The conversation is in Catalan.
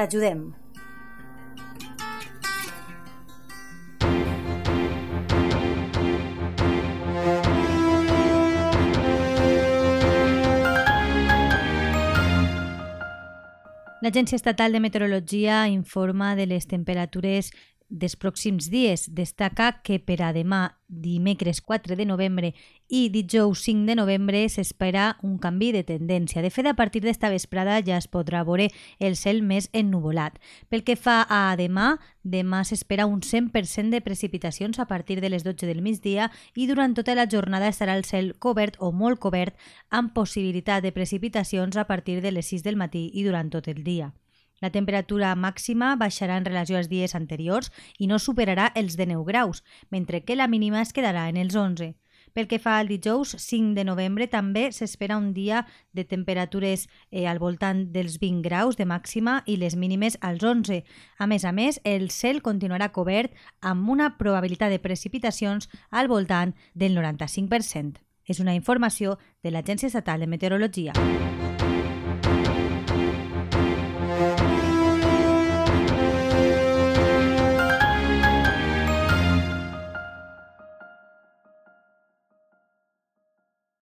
T'ajudem. L'Agència Estatal de Meteorologia informa de les temperatures dels pròxims dies. Destaca que per a demà, dimecres 4 de novembre i dijous 5 de novembre s'espera un canvi de tendència. De fet, a partir d'esta vesprada ja es podrà veure el cel més ennuvolat. Pel que fa a demà, demà s'espera un 100% de precipitacions a partir de les 12 del migdia i durant tota la jornada estarà el cel cobert o molt cobert amb possibilitat de precipitacions a partir de les 6 del matí i durant tot el dia. La temperatura màxima baixarà en relació als dies anteriors i no superarà els de 9 graus, mentre que la mínima es quedarà en els 11. Pel que fa al dijous 5 de novembre, també s'espera un dia de temperatures eh, al voltant dels 20 graus de màxima i les mínimes als 11. A més a més, el cel continuarà cobert amb una probabilitat de precipitacions al voltant del 95%. És una informació de l'Agència Estatal de Meteorologia.